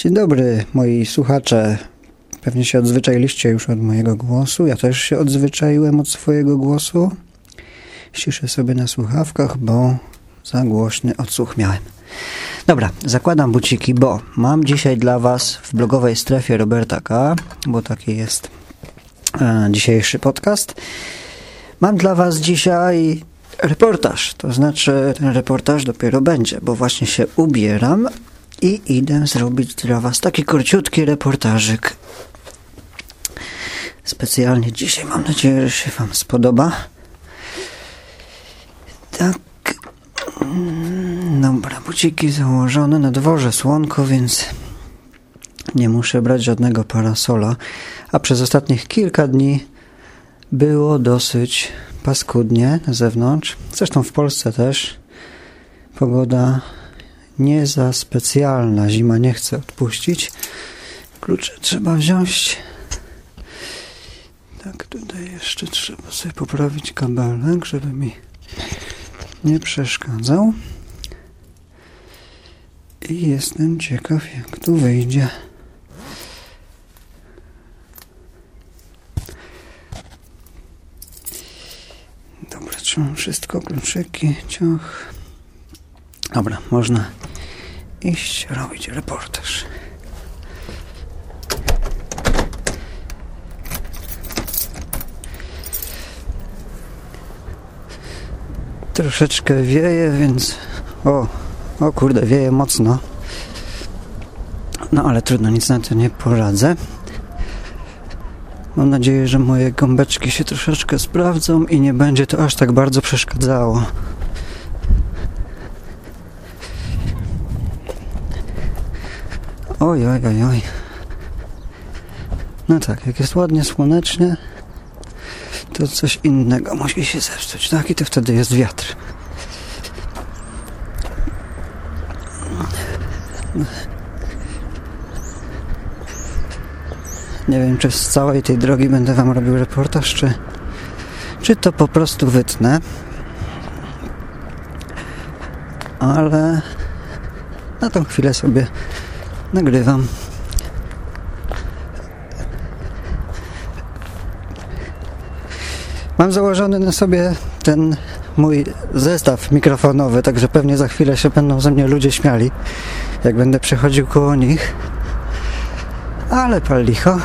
Dzień dobry, moi słuchacze. Pewnie się odzwyczailiście już od mojego głosu. Ja też się odzwyczaiłem od swojego głosu. Ściszę sobie na słuchawkach, bo za głośny odsłuch miałem. Dobra, zakładam buciki, bo mam dzisiaj dla Was w blogowej strefie Roberta K., bo taki jest e, dzisiejszy podcast. Mam dla Was dzisiaj reportaż, to znaczy ten reportaż dopiero będzie, bo właśnie się ubieram i idę zrobić dla Was taki króciutki reportażyk. Specjalnie dzisiaj mam nadzieję, że się Wam spodoba. Tak. Mm, Dobra, buciki założone na dworze słonko, więc nie muszę brać żadnego parasola. A przez ostatnich kilka dni było dosyć paskudnie na zewnątrz. Zresztą w Polsce też. Pogoda nie za specjalna. Zima nie chce odpuścić. Klucze trzeba wziąć. Tak, tutaj jeszcze trzeba sobie poprawić kabelek, żeby mi nie przeszkadzał. I jestem ciekaw, jak tu wyjdzie. Dobra, trzymam wszystko, kluczyki, ciach. Dobra, można iść robić reportaż. Troszeczkę wieje, więc... O, o kurde, wieje mocno. No ale trudno, nic na to nie poradzę. Mam nadzieję, że moje gąbeczki się troszeczkę sprawdzą i nie będzie to aż tak bardzo przeszkadzało. Oj, oj, oj, oj. No tak, jak jest ładnie słonecznie, to coś innego musi się zepsuć, tak? I to wtedy jest wiatr. Nie wiem, czy z całej tej drogi będę Wam robił reportaż, czy, czy to po prostu wytnę. Ale na tą chwilę sobie nagrywam. Mam założony na sobie ten mój zestaw mikrofonowy, także pewnie za chwilę się będą ze mnie ludzie śmiali, jak będę przechodził koło nich. Ale pal licho,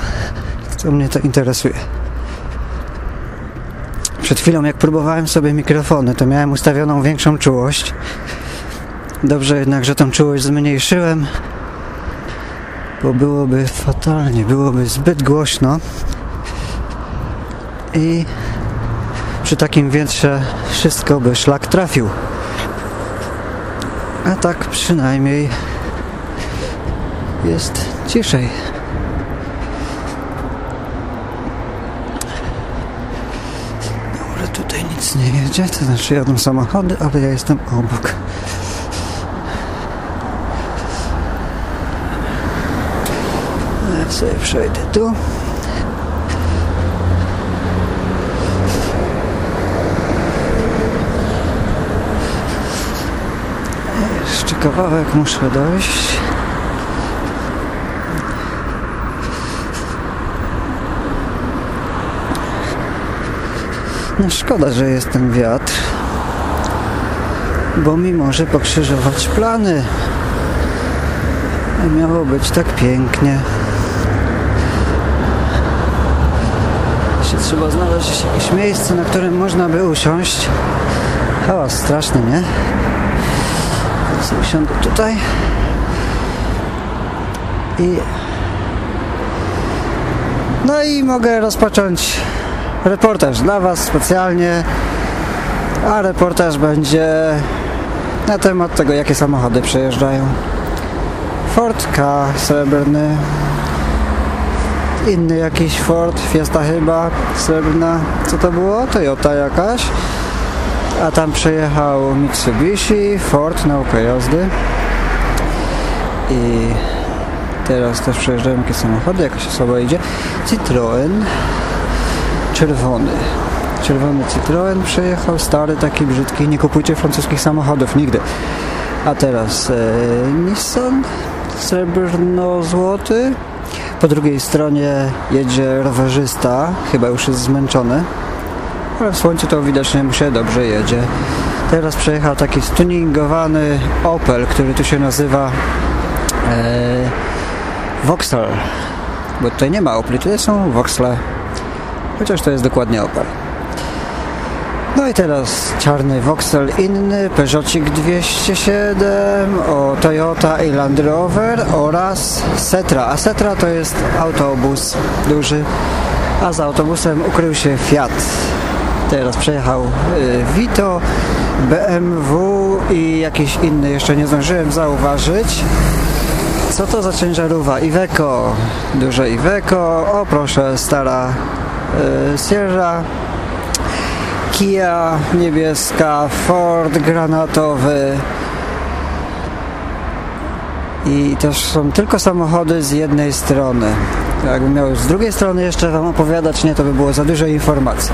co mnie to interesuje. Przed chwilą, jak próbowałem sobie mikrofony, to miałem ustawioną większą czułość. Dobrze jednak, że tą czułość zmniejszyłem, bo byłoby fatalnie, byłoby zbyt głośno. I przy takim wietrze wszystko by szlak trafił. A tak przynajmniej jest ciszej. Dobra, tutaj nic nie jedzie, to znaczy jadą samochody, ale ja jestem obok. Sobie przejdę tu. Jeszcze kawałek muszę dojść. No szkoda, że jest ten wiatr, bo mi może pokrzyżować plany. Miało być tak pięknie. Jeszcze trzeba znaleźć jakieś miejsce, na którym można by usiąść. Hałas straszny, nie? sobie usiądę tutaj i no i mogę rozpocząć reportaż dla Was specjalnie a reportaż będzie na temat tego jakie samochody przejeżdżają Ford K srebrny inny jakiś Ford Fiesta chyba srebrna. Co to było? Toyota jakaś. A tam przejechał Mitsubishi, Ford, nauka jazdy. I teraz też przejeżdżają jakieś samochody, jakaś osoba idzie. Citroen czerwony. Czerwony Citroen przejechał, stary, taki brzydki. Nie kupujcie francuskich samochodów, nigdy. A teraz e, Nissan srebrno-złoty. Po drugiej stronie jedzie rowerzysta, chyba już jest zmęczony, ale w słońcu to widocznie mu się dobrze jedzie. Teraz przejechał taki stuningowany Opel, który tu się nazywa e, Vauxhall, bo tutaj nie ma Opli, tutaj są Vauxhall, chociaż to jest dokładnie Opel. No i teraz czarny Vauxhall inny, Peugeotik 207, o Toyota i Land Rover oraz Setra. A Setra to jest autobus duży, a za autobusem ukrył się Fiat. Teraz przejechał y, Vito, BMW i jakiś inny, jeszcze nie zdążyłem zauważyć. Co to za ciężarówka? Iveco, duże Iveco, o proszę, stara y, Sierra Kia niebieska, Ford granatowy i to są tylko samochody z jednej strony. Jakbym miał z drugiej strony jeszcze Wam opowiadać, nie, to by było za dużo informacji.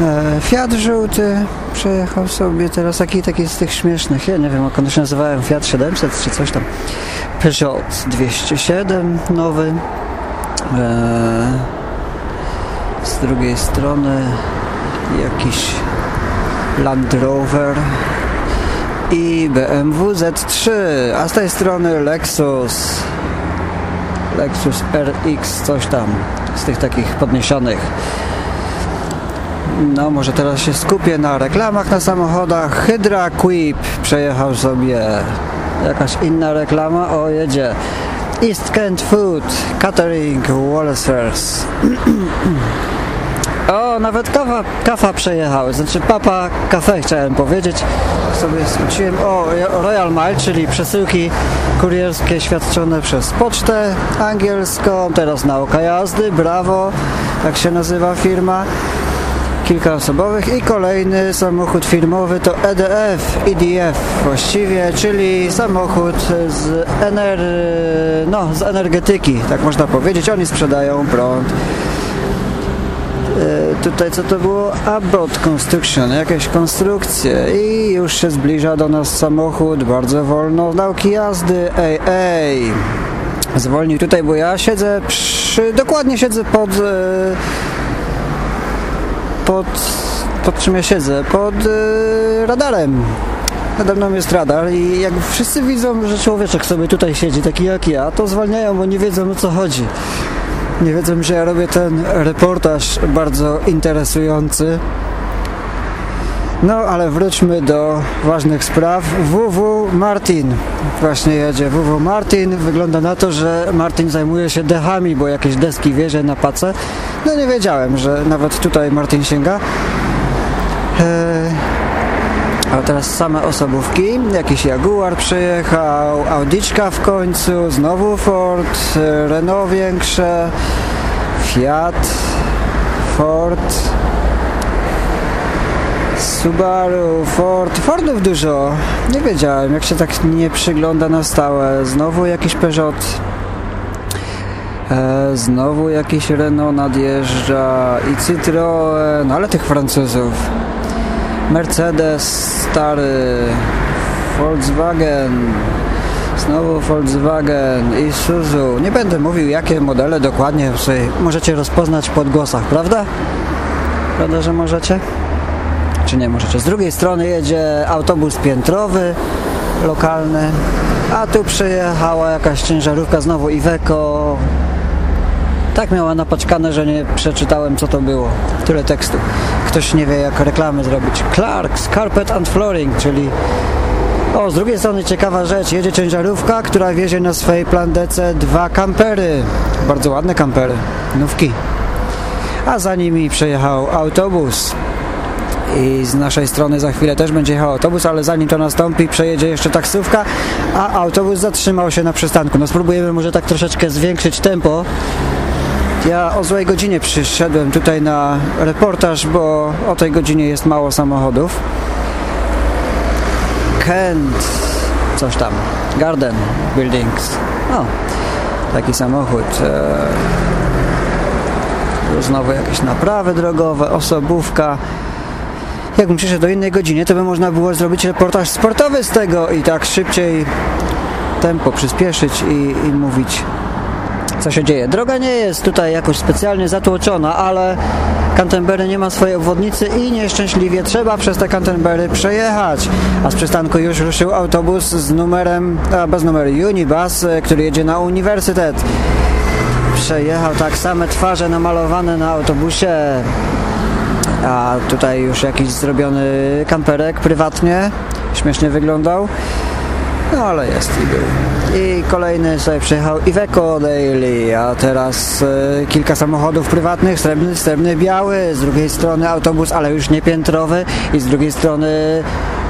E, Fiat żółty przejechał sobie teraz taki, taki z tych śmiesznych, ja nie wiem jak one się nazywają, Fiat 700 czy coś tam. Peugeot 207 nowy. Eee, z drugiej strony jakiś Land Rover i BMW Z3, a z tej strony Lexus. Lexus RX, coś tam z tych takich podniesionych. No może teraz się skupię na reklamach na samochodach. Hydra Quip przejechał sobie. Jakaś inna reklama, o jedzie East Kent Food Catering Wallisers O, nawet kawa, kawa przejechały, znaczy papa kafe chciałem powiedzieć. Sobie skróciłem. O, Royal Mail, czyli przesyłki kurierskie świadczone przez pocztę angielską. Teraz nauka jazdy, brawo, tak się nazywa firma. Kilkaosobowych i kolejny samochód firmowy to EDF, EDF właściwie, czyli samochód z, ener no, z energetyki, tak można powiedzieć. Oni sprzedają prąd E, tutaj co to było? Abbott Construction, jakieś konstrukcje i już się zbliża do nas samochód, bardzo wolno, nauki jazdy, ej, ej. Zwolnij tutaj, bo ja siedzę przy, dokładnie siedzę pod e, pod pod czym ja siedzę? Pod e, radarem. Nade mną jest radar i jak wszyscy widzą, że człowieczek sobie tutaj siedzi, taki jak ja, to zwalniają, bo nie wiedzą o co chodzi. Nie wiedzą, że ja robię ten reportaż bardzo interesujący. No, ale wróćmy do ważnych spraw. WW Martin właśnie jedzie. WW Martin wygląda na to, że Martin zajmuje się dechami, bo jakieś deski wiezie na pace. No nie wiedziałem, że nawet tutaj Martin sięga. Eee, a teraz same osobówki. Jakiś Jaguar przyjechał, Audiczka w końcu, znowu Ford, Renault większe, Fiat, Ford, Subaru, Ford, Fordów dużo. Nie wiedziałem, jak się tak nie przygląda na stałe. Znowu jakiś Peugeot. E, znowu jakiś Renault nadjeżdża i Citroën, ale tych Francuzów. Mercedes stary, Volkswagen, znowu Volkswagen, Isuzu. Nie będę mówił jakie modele dokładnie możecie rozpoznać po odgłosach, prawda? Prawda, że możecie? Czy nie możecie? Z drugiej strony jedzie autobus piętrowy, lokalny, a tu przyjechała jakaś ciężarówka, znowu Iveco, tak miała napaczkane, że nie przeczytałem co to było. Tyle tekstu. Ktoś nie wie jak reklamy zrobić. Clark's Carpet and Flooring, czyli o, z drugiej strony ciekawa rzecz. Jedzie ciężarówka, która wiezie na swojej plandece dwa kampery. Bardzo ładne kampery. Nówki. A za nimi przejechał autobus. I z naszej strony za chwilę też będzie jechał autobus, ale zanim to nastąpi, przejedzie jeszcze taksówka, a autobus zatrzymał się na przystanku. No spróbujemy może tak troszeczkę zwiększyć tempo, ja o złej godzinie przyszedłem tutaj na reportaż, bo o tej godzinie jest mało samochodów. Kent, coś tam, Garden Buildings. O, taki samochód. E, znowu jakieś naprawy drogowe, osobówka. Jakbym przyszedł do innej godzinie, to by można było zrobić reportaż sportowy z tego i tak szybciej tempo przyspieszyć i, i mówić co się dzieje. Droga nie jest tutaj jakoś specjalnie zatłoczona, ale Canterbury nie ma swojej obwodnicy i nieszczęśliwie trzeba przez te Canterbury przejechać. A z przystanku już ruszył autobus z numerem, a bez numeru Unibus, który jedzie na uniwersytet. Przejechał tak same twarze namalowane na autobusie. A tutaj już jakiś zrobiony kamperek prywatnie. Śmiesznie wyglądał. No ale jest i był. I kolejny sobie przejechał Iveco Daily, a teraz y, kilka samochodów prywatnych, srebrny, srebrny, biały, z drugiej strony autobus, ale już nie piętrowy i z drugiej strony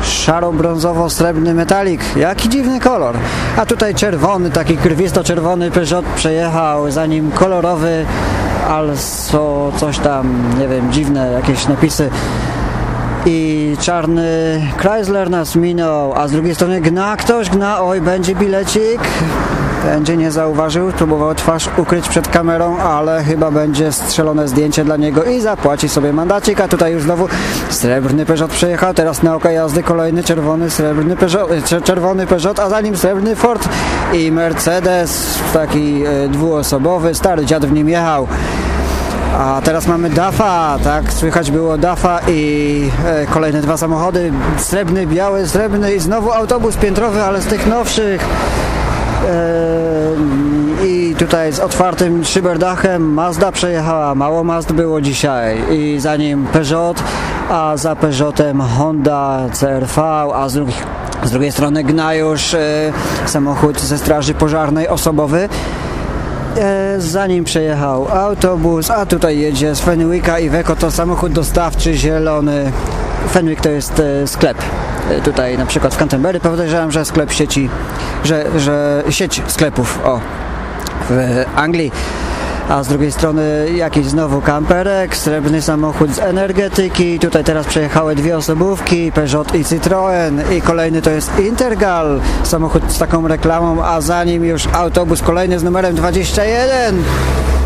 szaro-brązowo-srebrny metalik. Jaki dziwny kolor. A tutaj czerwony, taki krwisto-czerwony Peugeot przejechał, zanim kolorowy also coś tam, nie wiem, dziwne jakieś napisy i czarny Chrysler nas minął, a z drugiej strony gna ktoś, gna, oj, będzie bilecik. Będzie nie zauważył, próbował twarz ukryć przed kamerą, ale chyba będzie strzelone zdjęcie dla niego i zapłaci sobie mandacik, a tutaj już znowu srebrny Peugeot przejechał, teraz na oka jazdy kolejny czerwony, srebrny Peugeot, czerwony Peugeot, a za nim srebrny Ford i Mercedes, taki e, dwuosobowy, stary dziad w nim jechał. A teraz mamy DAFA, tak? Słychać było DAFA i e, kolejne dwa samochody. Srebrny, biały, srebrny i znowu autobus piętrowy, ale z tych nowszych. E, I tutaj z otwartym szyberdachem Mazda przejechała. Mało Mazd było dzisiaj. I za nim Peugeot, a za Peugeotem Honda CRV, a z, drugi, z drugiej strony Gnajusz, e, samochód ze straży pożarnej osobowy e, zanim przejechał autobus, a tutaj jedzie z Fenwicka i Weko to samochód dostawczy zielony. Fenwick to jest sklep. Tutaj na przykład w Canterbury podejrzewam, że sklep sieci, że, że sieć sklepów, o, w Anglii. A z drugiej strony jakiś znowu kamperek, srebrny samochód z energetyki, tutaj teraz przejechały dwie osobówki, Peugeot i Citroën i kolejny to jest Intergal, samochód z taką reklamą, a za nim już autobus kolejny z numerem 21.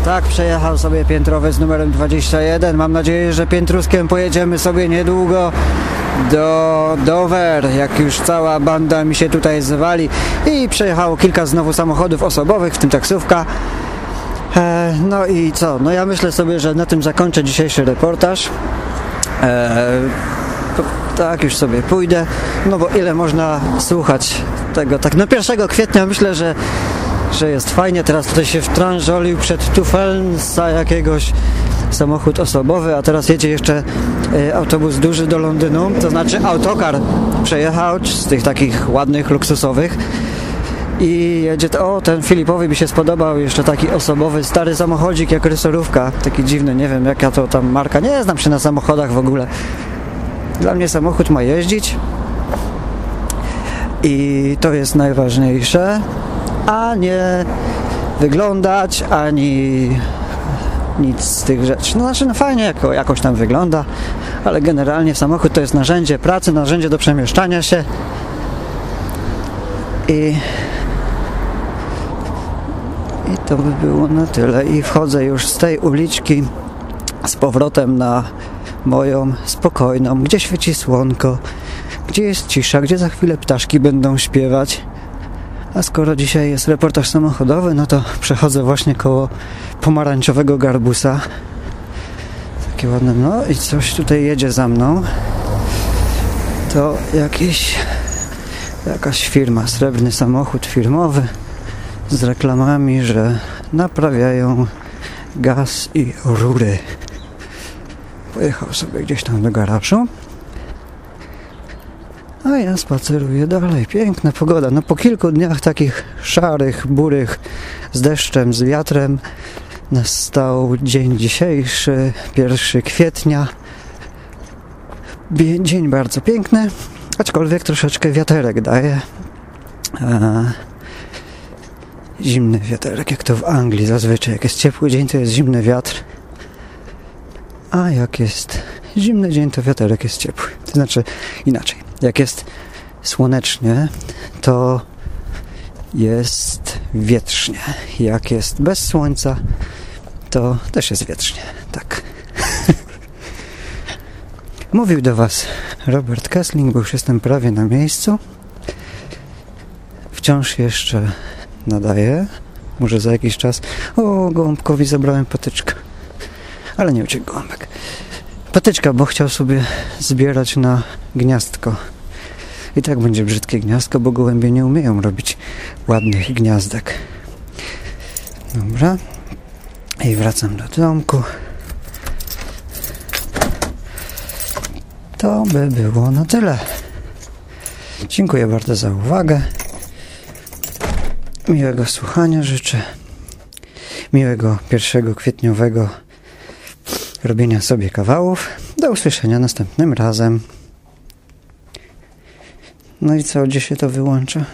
Tak, przejechał sobie piętrowy z numerem 21. Mam nadzieję, że piętruskiem pojedziemy sobie niedługo do Dover, jak już cała banda mi się tutaj zwali i przejechało kilka znowu samochodów osobowych, w tym taksówka. E, no i co? No ja myślę sobie, że na tym zakończę dzisiejszy reportaż. E, tak, już sobie pójdę. No bo ile można słuchać tego? Tak, no 1 kwietnia myślę, że, że jest fajnie. Teraz tutaj się wtrążolił przed Tufelsa jakiegoś samochód osobowy, a teraz jedzie jeszcze e, autobus duży do Londynu, to znaczy autokar przejechał z tych takich ładnych, luksusowych. I jedzie, o ten Filipowi by się spodobał, jeszcze taki osobowy, stary samochodzik jak rysorówka, taki dziwny, nie wiem jaka to tam marka, nie znam się na samochodach w ogóle. Dla mnie samochód ma jeździć. I to jest najważniejsze, a nie wyglądać, ani nic z tych rzeczy. No znaczy, no fajnie jako, jakoś tam wygląda, ale generalnie samochód to jest narzędzie pracy, narzędzie do przemieszczania się i i to by było na tyle. I wchodzę już z tej uliczki z powrotem na moją spokojną, gdzie świeci słonko, gdzie jest cisza, gdzie za chwilę ptaszki będą śpiewać. A skoro dzisiaj jest reportaż samochodowy, no to przechodzę właśnie koło pomarańczowego garbusa. Takie ładne, no i coś tutaj jedzie za mną. To jakiś, jakaś firma, srebrny samochód firmowy z reklamami, że naprawiają gaz i rury. Pojechał sobie gdzieś tam do garażu. A ja spaceruję dalej. Piękna pogoda. No po kilku dniach takich szarych, burych, z deszczem, z wiatrem nastał dzień dzisiejszy, 1 kwietnia. Dzień bardzo piękny, aczkolwiek troszeczkę wiaterek daje. Zimny wiaterek, jak to w Anglii zazwyczaj. Jak jest ciepły dzień, to jest zimny wiatr. A jak jest zimny dzień, to wiaterek jest ciepły. To znaczy inaczej. Jak jest słonecznie, to jest wietrznie. Jak jest bez słońca, to też jest wietrznie. Tak. Mówił do Was Robert Kessling, bo już jestem prawie na miejscu. Wciąż jeszcze nadaję. Może za jakiś czas. O, gołąbkowi zabrałem patyczkę. Ale nie uciekł gołąbek. Patyczka, bo chciał sobie zbierać na gniazdko. I tak będzie brzydkie gniazdko, bo gołębie nie umieją robić ładnych gniazdek. Dobra. I wracam do domku. To by było na tyle. Dziękuję bardzo za uwagę. Miłego słuchania życzę. Miłego pierwszego kwietniowego robienia sobie kawałów. Do usłyszenia następnym razem. No i co, gdzie się to wyłącza?